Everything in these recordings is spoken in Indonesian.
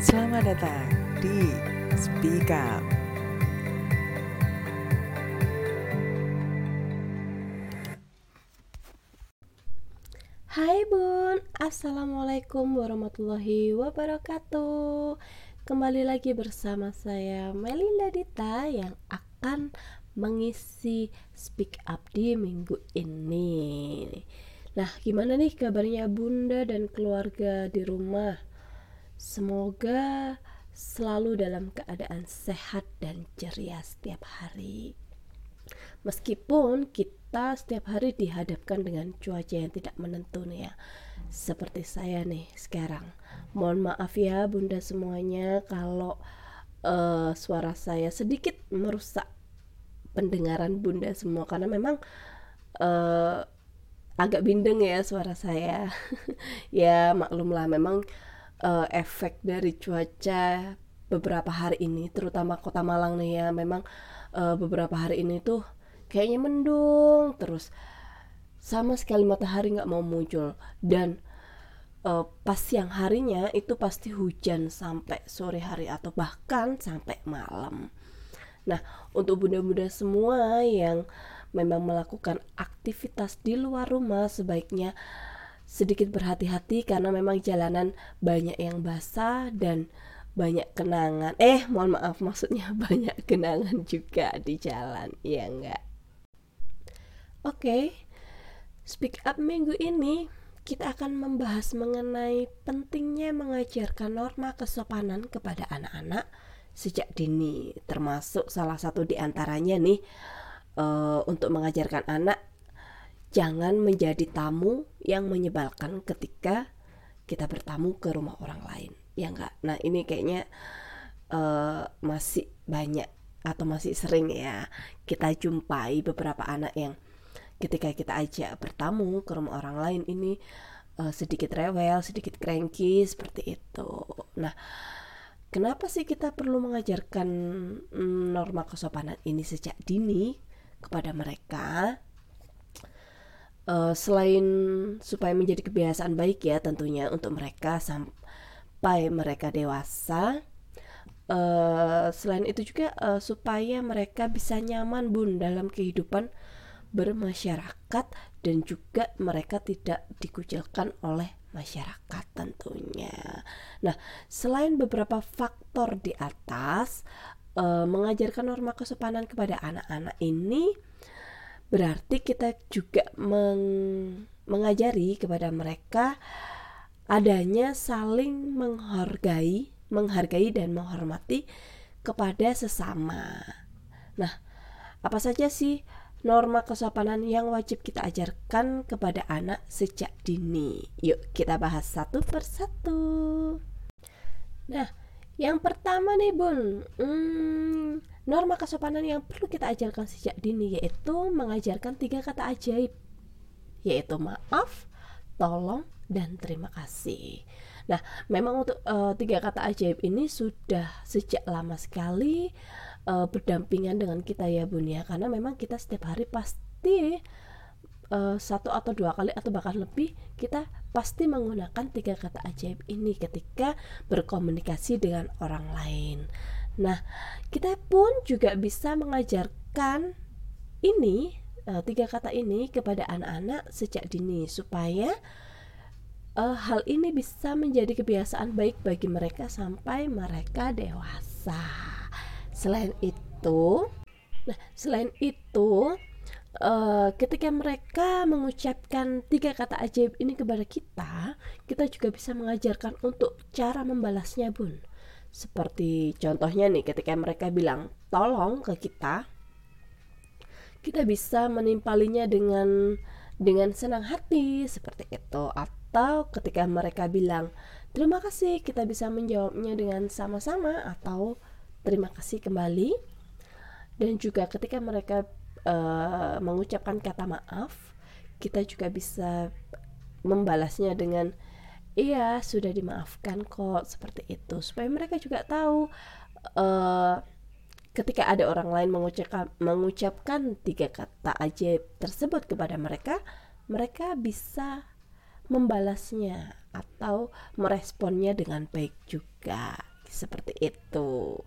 Selamat datang di Speak Up. Hai Bun, Assalamualaikum warahmatullahi wabarakatuh. Kembali lagi bersama saya Melinda Dita yang akan mengisi Speak Up di minggu ini. Nah gimana nih kabarnya Bunda dan keluarga di rumah Semoga selalu dalam keadaan sehat dan ceria setiap hari. Meskipun kita setiap hari dihadapkan dengan cuaca yang tidak menentu nih ya Seperti saya nih sekarang. Mohon maaf ya bunda semuanya kalau uh, suara saya sedikit merusak pendengaran bunda semua Karena memang uh, agak bindeng ya suara saya. Ya maklumlah memang uh, efek dari cuaca beberapa hari ini Terutama kota Malang nih ya. Memang uh, beberapa hari ini tuh kayaknya mendung terus. Sama sekali matahari nggak mau muncul. Dan uh, pas siang harinya itu pasti hujan sampai sore hari atau bahkan sampai malam. Nah, untuk bunda-bunda semua yang memang melakukan aktivitas di luar rumah sebaiknya sedikit berhati-hati karena memang jalanan banyak yang basah dan banyak kenangan. Eh, mohon maaf maksudnya banyak kenangan juga di jalan. Ya enggak? Oke, okay. speak up minggu ini kita akan membahas mengenai pentingnya mengajarkan norma kesopanan kepada anak-anak sejak dini, termasuk salah satu di antaranya nih uh, untuk mengajarkan anak jangan menjadi tamu yang menyebalkan ketika kita bertamu ke rumah orang lain, ya enggak? Nah ini kayaknya uh, masih banyak atau masih sering ya kita jumpai beberapa anak yang ketika kita ajak bertamu ke rumah orang lain ini uh, sedikit rewel, sedikit cranky seperti itu. Nah, kenapa sih kita perlu mengajarkan mm, norma kesopanan ini sejak dini kepada mereka? Uh, selain supaya menjadi kebiasaan baik ya tentunya untuk mereka sampai mereka dewasa. Uh, selain itu juga uh, supaya mereka bisa nyaman bun dalam kehidupan bermasyarakat dan juga mereka tidak dikucilkan oleh masyarakat tentunya. Nah, selain beberapa faktor di atas, eh, mengajarkan norma kesopanan kepada anak-anak ini berarti kita juga meng mengajari kepada mereka adanya saling menghargai, menghargai dan menghormati kepada sesama. Nah, apa saja sih norma kesopanan yang wajib kita ajarkan kepada anak sejak dini. Yuk kita bahas satu persatu. Nah, yang pertama nih bun, hmm, norma kesopanan yang perlu kita ajarkan sejak dini yaitu mengajarkan tiga kata ajaib, yaitu maaf, tolong, dan terima kasih. Nah, memang untuk uh, tiga kata ajaib ini sudah sejak lama sekali uh, berdampingan dengan kita ya bun ya karena memang kita setiap hari pasti uh, satu atau dua kali atau bahkan lebih kita pasti menggunakan tiga kata ajaib ini ketika berkomunikasi dengan orang lain. Nah, kita pun juga bisa mengajarkan ini uh, tiga kata ini kepada anak-anak sejak dini supaya uh, hal ini bisa menjadi kebiasaan baik bagi mereka sampai mereka dewasa. Selain itu, nah selain itu uh, ketika mereka mengucapkan tiga kata ajaib ini kepada kita, kita juga bisa mengajarkan untuk cara membalasnya, Bun. Seperti contohnya nih, ketika mereka bilang tolong ke kita, kita bisa menimpalinya dengan dengan senang hati seperti itu atau ketika mereka bilang terima kasih kita bisa menjawabnya dengan sama-sama atau terima kasih kembali dan juga ketika mereka uh, mengucapkan kata maaf kita juga bisa membalasnya dengan iya sudah dimaafkan kok seperti itu supaya mereka juga tahu uh, ketika ada orang lain mengucapkan mengucapkan tiga kata ajaib tersebut kepada mereka mereka bisa membalasnya atau meresponnya dengan baik juga seperti itu.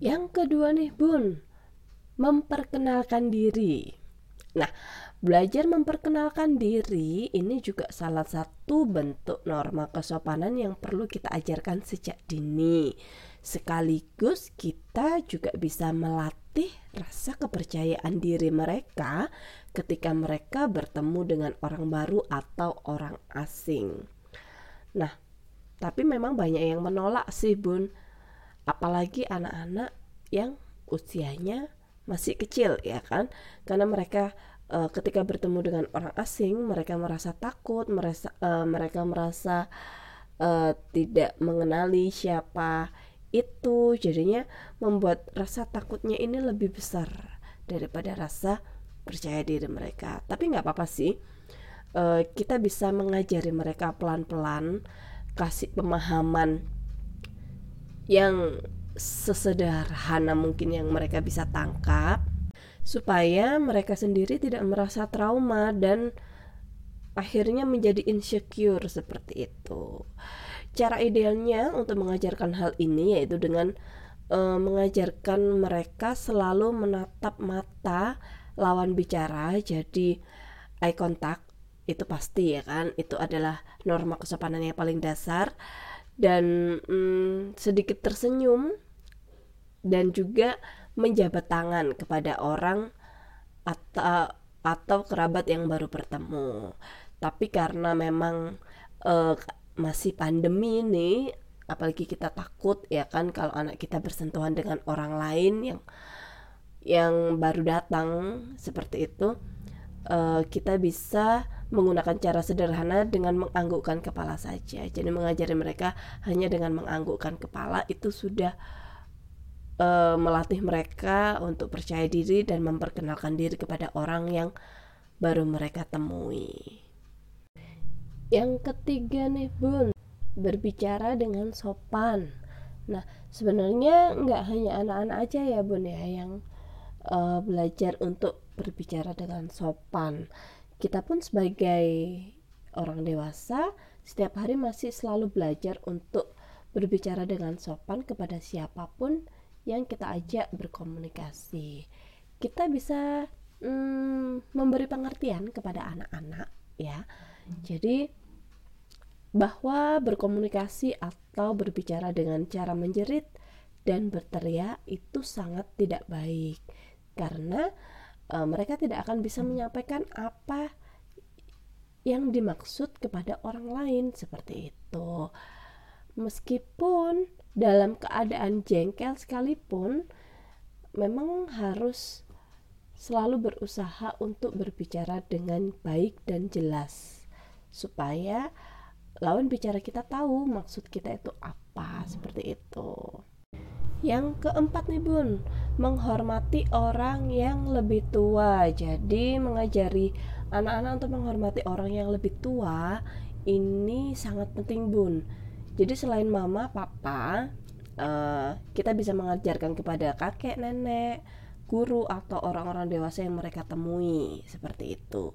Yang kedua nih Bun, memperkenalkan diri. Nah, belajar memperkenalkan diri ini juga salah satu bentuk norma kesopanan yang perlu kita ajarkan sejak dini. Sekaligus kita juga bisa melatih rasa kepercayaan diri mereka ketika mereka bertemu dengan orang baru atau orang asing. Nah, tapi memang banyak yang menolak sih, Bun apalagi anak-anak yang usianya masih kecil ya kan? Karena mereka uh, ketika bertemu dengan orang asing mereka merasa takut merasa uh, mereka merasa uh, tidak mengenali siapa itu. Jadinya membuat rasa takutnya ini lebih besar daripada rasa percaya diri mereka. Tapi nggak apa-apa sih. Uh, kita bisa mengajari mereka pelan-pelan kasih pemahaman yang sesederhana mungkin yang mereka bisa tangkap supaya mereka sendiri tidak merasa trauma dan akhirnya menjadi insecure seperti itu. Cara idealnya untuk mengajarkan hal ini yaitu dengan uh, mengajarkan mereka selalu menatap mata lawan bicara. Jadi eye contact itu pasti ya kan? Itu adalah norma kesopanan yang paling dasar dan mm, sedikit tersenyum dan juga menjabat tangan kepada orang atau atau kerabat yang baru bertemu. Tapi karena memang uh, masih pandemi ini, apalagi kita takut ya kan kalau anak kita bersentuhan dengan orang lain yang yang baru datang seperti itu, uh, kita bisa menggunakan cara sederhana dengan menganggukkan kepala saja. Jadi mengajari mereka hanya dengan menganggukkan kepala itu sudah uh, melatih mereka untuk percaya diri dan memperkenalkan diri kepada orang yang baru mereka temui. Yang ketiga nih Bun, berbicara dengan sopan. Nah sebenarnya nggak hanya anak-anak aja ya Bun ya yang uh, belajar untuk berbicara dengan sopan kita pun sebagai orang dewasa setiap hari masih selalu belajar untuk berbicara dengan sopan kepada siapa pun yang kita ajak berkomunikasi. Kita bisa mm, memberi pengertian kepada anak-anak ya. Jadi bahwa berkomunikasi atau berbicara dengan cara menjerit dan berteriak itu sangat tidak baik karena uh, mereka tidak akan bisa menyampaikan apa yang dimaksud kepada orang lain seperti itu. Meskipun dalam keadaan jengkel sekalipun memang harus selalu berusaha untuk berbicara dengan baik dan jelas supaya lawan bicara kita tahu maksud kita itu apa seperti itu. Yang keempat nih Bun, menghormati orang yang lebih tua. Jadi mengajari anak-anak untuk menghormati orang yang lebih tua ini sangat penting Bun. Jadi selain mama, papa, uh, kita bisa mengajarkan kepada kakek, nenek, guru atau orang-orang dewasa yang mereka temui seperti itu.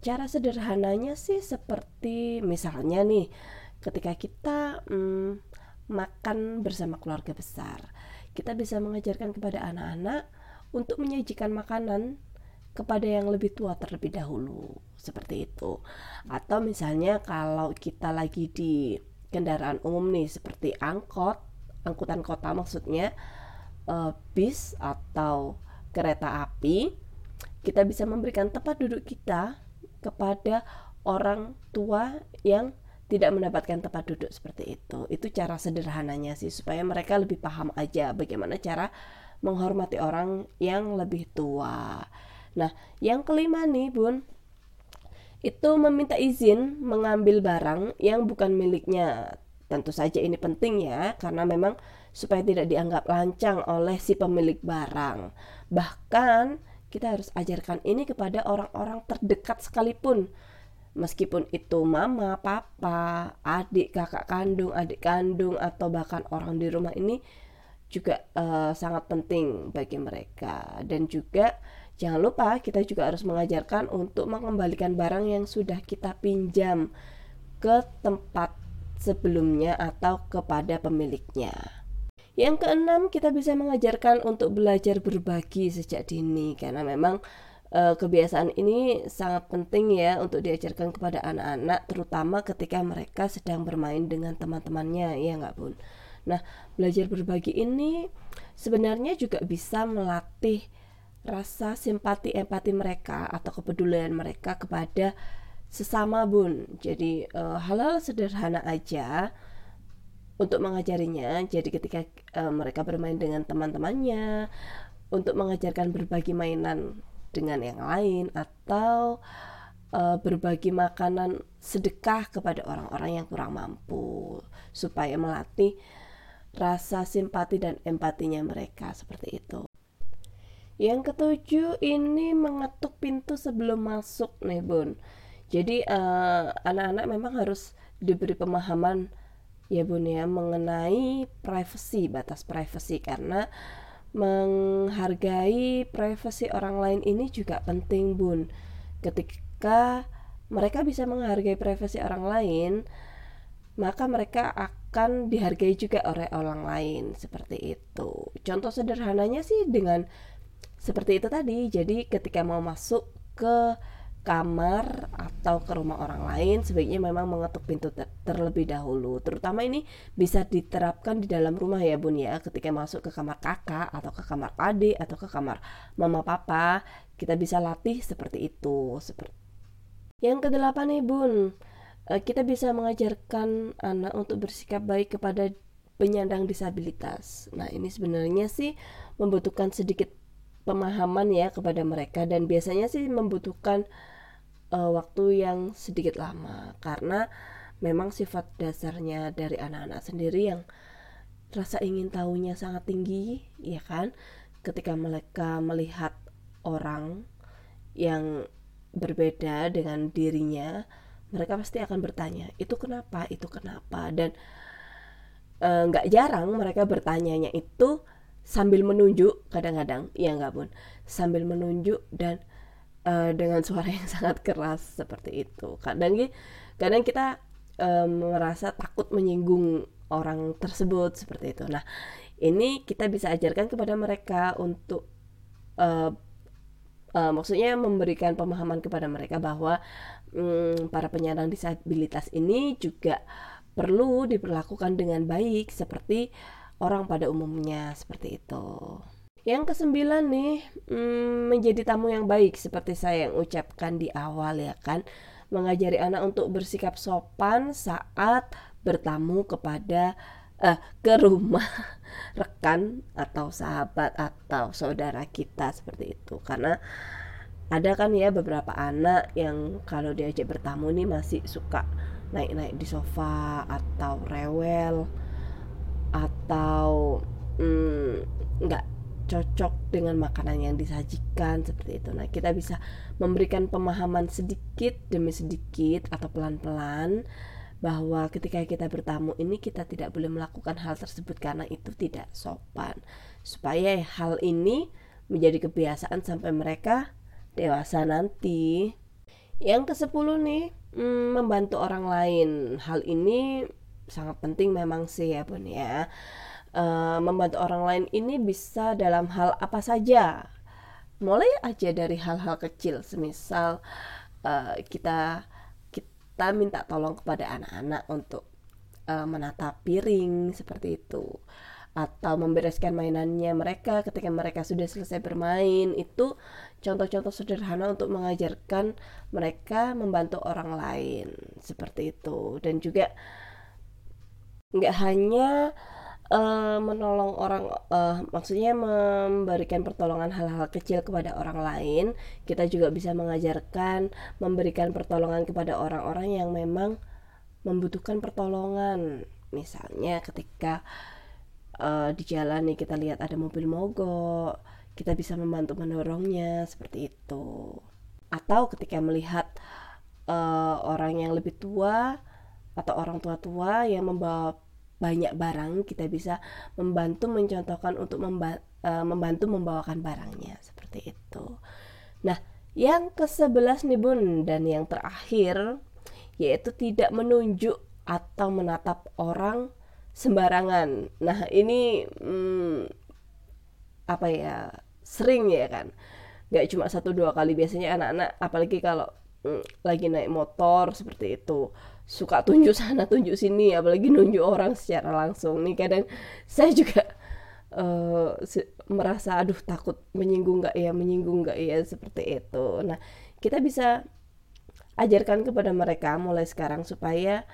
Cara sederhananya sih seperti misalnya nih, ketika kita hmm, makan bersama keluarga besar. Kita bisa mengajarkan kepada anak-anak untuk menyajikan makanan kepada yang lebih tua terlebih dahulu seperti itu. Atau misalnya kalau kita lagi di kendaraan umum nih seperti angkot, angkutan kota maksudnya uh, bis atau kereta api, kita bisa memberikan tempat duduk kita kepada orang tua yang tidak mendapatkan tempat duduk seperti itu. Itu cara sederhananya sih supaya mereka lebih paham aja bagaimana cara menghormati orang yang lebih tua. Nah, yang kelima nih, Bun, itu meminta izin mengambil barang yang bukan miliknya. Tentu saja ini penting ya, karena memang supaya tidak dianggap lancang oleh si pemilik barang. Bahkan kita harus ajarkan ini kepada orang-orang terdekat sekalipun meskipun itu mama, papa, adik, kakak kandung, adik kandung atau bahkan orang di rumah ini juga uh, sangat penting bagi mereka dan juga jangan lupa kita juga harus mengajarkan untuk mengembalikan barang yang sudah kita pinjam ke tempat sebelumnya atau kepada pemiliknya. Yang keenam, kita bisa mengajarkan untuk belajar berbagi sejak dini karena memang e, kebiasaan ini sangat penting ya untuk diajarkan kepada anak-anak terutama ketika mereka sedang bermain dengan teman-temannya ya nggak bun. Nah belajar berbagi ini sebenarnya juga bisa melatih rasa simpati empati mereka atau kepedulian mereka kepada sesama bun. Jadi e, hal-hal sederhana aja untuk mengajarinya. Jadi ketika uh, mereka bermain dengan teman-temannya, untuk mengajarkan berbagi mainan dengan yang lain atau uh, berbagi makanan sedekah kepada orang-orang yang kurang mampu supaya melatih rasa simpati dan empatinya mereka seperti itu. Yang ketujuh ini mengetuk pintu sebelum masuk nih bun. Jadi eh, anak-anak memang harus diberi pemahaman ya bun ya mengenai privacy batas privacy karena menghargai privasi orang lain ini juga penting bun. Ketika mereka bisa menghargai privasi orang lain maka mereka akan dihargai juga oleh orang lain. Seperti itu. Contoh sederhananya sih dengan seperti itu tadi. Jadi ketika mau masuk ke kamar atau ke rumah orang lain sebaiknya memang mengetuk pintu ter terlebih dahulu. Terutama ini bisa diterapkan di dalam rumah ya bun ya. Ketika masuk ke kamar kakak atau ke kamar adik atau ke kamar mama papa kita bisa latih seperti itu. Seperti yang kedelapan nih bun e, kita bisa mengajarkan anak untuk bersikap baik kepada penyandang disabilitas. Nah ini sebenarnya sih membutuhkan sedikit pemahaman ya kepada mereka. Dan biasanya sih membutuhkan uh, waktu yang sedikit lama. Karena memang sifat dasarnya dari anak-anak sendiri yang rasa ingin tahunya sangat tinggi ya kan? Ketika mereka melihat orang yang berbeda dengan dirinya mereka pasti akan bertanya itu kenapa? Itu kenapa? Dan eh, nggak e, jarang mereka bertanyanya itu sambil menunjuk kadang-kadang ya nggak pun sambil menunjuk dan uh, dengan suara yang sangat keras seperti itu. Kadang kadang kita um, merasa takut menyinggung orang tersebut seperti itu. Nah ini kita bisa ajarkan kepada mereka untuk uh, uh, maksudnya memberikan pemahaman kepada mereka bahwa um, para penyandang disabilitas ini juga perlu diperlakukan dengan baik seperti orang pada umumnya seperti itu. Yang kesembilan nih, hmm, menjadi tamu yang baik seperti saya yang ucapkan di awal ya kan. Mengajari anak untuk bersikap sopan saat bertamu kepada eh, ke rumah rekan atau sahabat atau saudara kita seperti itu. Karena ada kan ya beberapa anak yang kalau diajak bertamu nih masih suka naik-naik di sofa atau rewel atau hmm, nggak hmm, cocok dengan makanan yang disajikan seperti itu. Nah, kita bisa memberikan pemahaman sedikit demi sedikit atau pelan-pelan bahwa ketika kita bertamu ini kita tidak boleh melakukan hal tersebut karena itu tidak sopan. Supaya hal ini menjadi kebiasaan sampai mereka dewasa nanti. Yang ke-10 nih, hmm, membantu orang lain. Hal ini sangat penting memang sih ya, Bun ya. Uh, membantu orang lain ini bisa dalam hal apa saja. Mulai aja dari hal-hal kecil semisal uh, kita kita minta tolong kepada anak-anak untuk uh, menata piring seperti itu. Atau membereskan mainannya mereka ketika mereka sudah selesai bermain. Itu contoh-contoh sederhana untuk mengajarkan mereka membantu orang lain seperti itu. Dan juga nggak hanya uh, menolong orang uh, maksudnya memberikan pertolongan hal-hal kecil kepada orang lain kita juga bisa mengajarkan memberikan pertolongan kepada orang-orang yang memang membutuhkan pertolongan. Misalnya ketika uh, di jalan nih kita lihat ada mobil mogok kita bisa membantu mendorongnya seperti itu. Atau ketika melihat uh, orang yang lebih tua atau orang tua-tua yang membawa banyak barang kita bisa membantu mencontohkan untuk memba uh, membantu membawakan barangnya seperti itu. Nah, yang ke-11 nih Bun dan yang terakhir yaitu tidak menunjuk atau menatap orang sembarangan. Nah, ini hmm, apa ya? Sering ya kan. Gak cuma satu dua kali biasanya anak-anak apalagi kalau hmm, lagi naik motor seperti itu suka tunjuk sana tunjuk sini apalagi nunjuk orang secara langsung. Nih kadang saya juga uh, merasa aduh takut menyinggung nggak ya menyinggung nggak ya seperti itu. Nah kita bisa ajarkan kepada mereka mulai sekarang supaya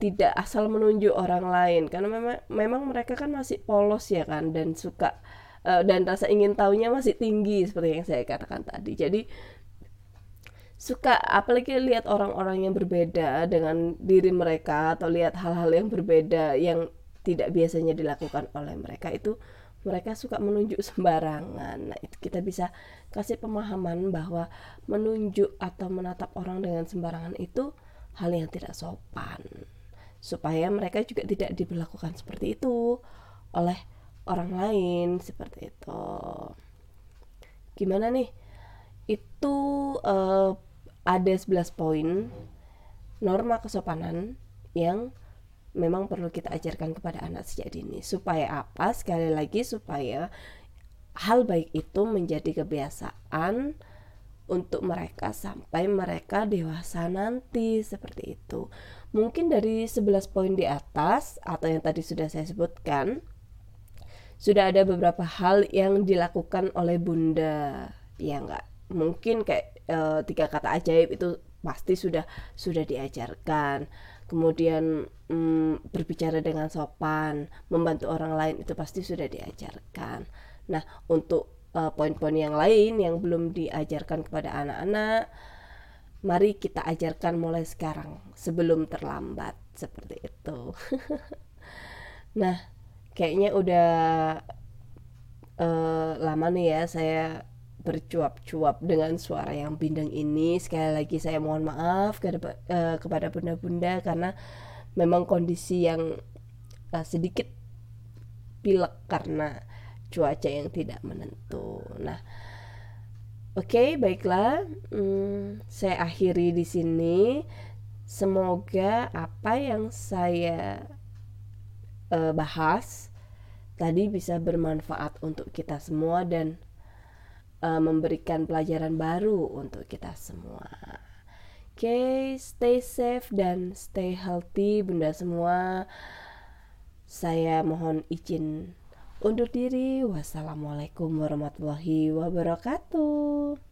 tidak asal menunjuk orang lain. Karena memang memang mereka kan masih polos ya kan dan suka uh, dan rasa ingin tahunya masih tinggi seperti yang saya katakan tadi. Jadi suka apalagi lihat orang-orang yang berbeda dengan diri mereka atau lihat hal-hal yang berbeda yang tidak biasanya dilakukan oleh mereka itu mereka suka menunjuk sembarangan. Nah, itu kita bisa kasih pemahaman bahwa menunjuk atau menatap orang dengan sembarangan itu hal yang tidak sopan. Supaya mereka juga tidak diperlakukan seperti itu oleh orang lain seperti itu. Gimana nih? Itu uh, ada 11 poin norma kesopanan yang memang perlu kita ajarkan kepada anak sejak dini. Supaya apa? Sekali lagi supaya hal baik itu menjadi kebiasaan untuk mereka sampai mereka dewasa nanti seperti itu. Mungkin dari 11 poin di atas atau yang tadi sudah saya sebutkan sudah ada beberapa hal yang dilakukan oleh bunda. Ya enggak mungkin kayak uh, tiga kata ajaib itu pasti sudah sudah diajarkan. Kemudian mm, berbicara dengan sopan membantu orang lain itu pasti sudah diajarkan. Nah untuk uh, poin-poin yang lain yang belum diajarkan kepada anak-anak mari kita ajarkan mulai sekarang sebelum terlambat seperti itu. Nah kayaknya udah uh, lama nih ya saya bercuap-cuap dengan suara yang bindeng ini sekali lagi saya mohon maaf ke kepada bunda-bunda karena memang kondisi yang uh, sedikit pilek karena cuaca yang tidak menentu. Nah, oke okay, baiklah, hmm, saya akhiri di sini. Semoga apa yang saya uh, bahas tadi bisa bermanfaat untuk kita semua dan uh, memberikan pelajaran baru untuk kita semua. Oke, okay, stay safe dan stay healthy bunda semua. Saya mohon izin undur diri. Wassalamualaikum warahmatullahi wabarakatuh.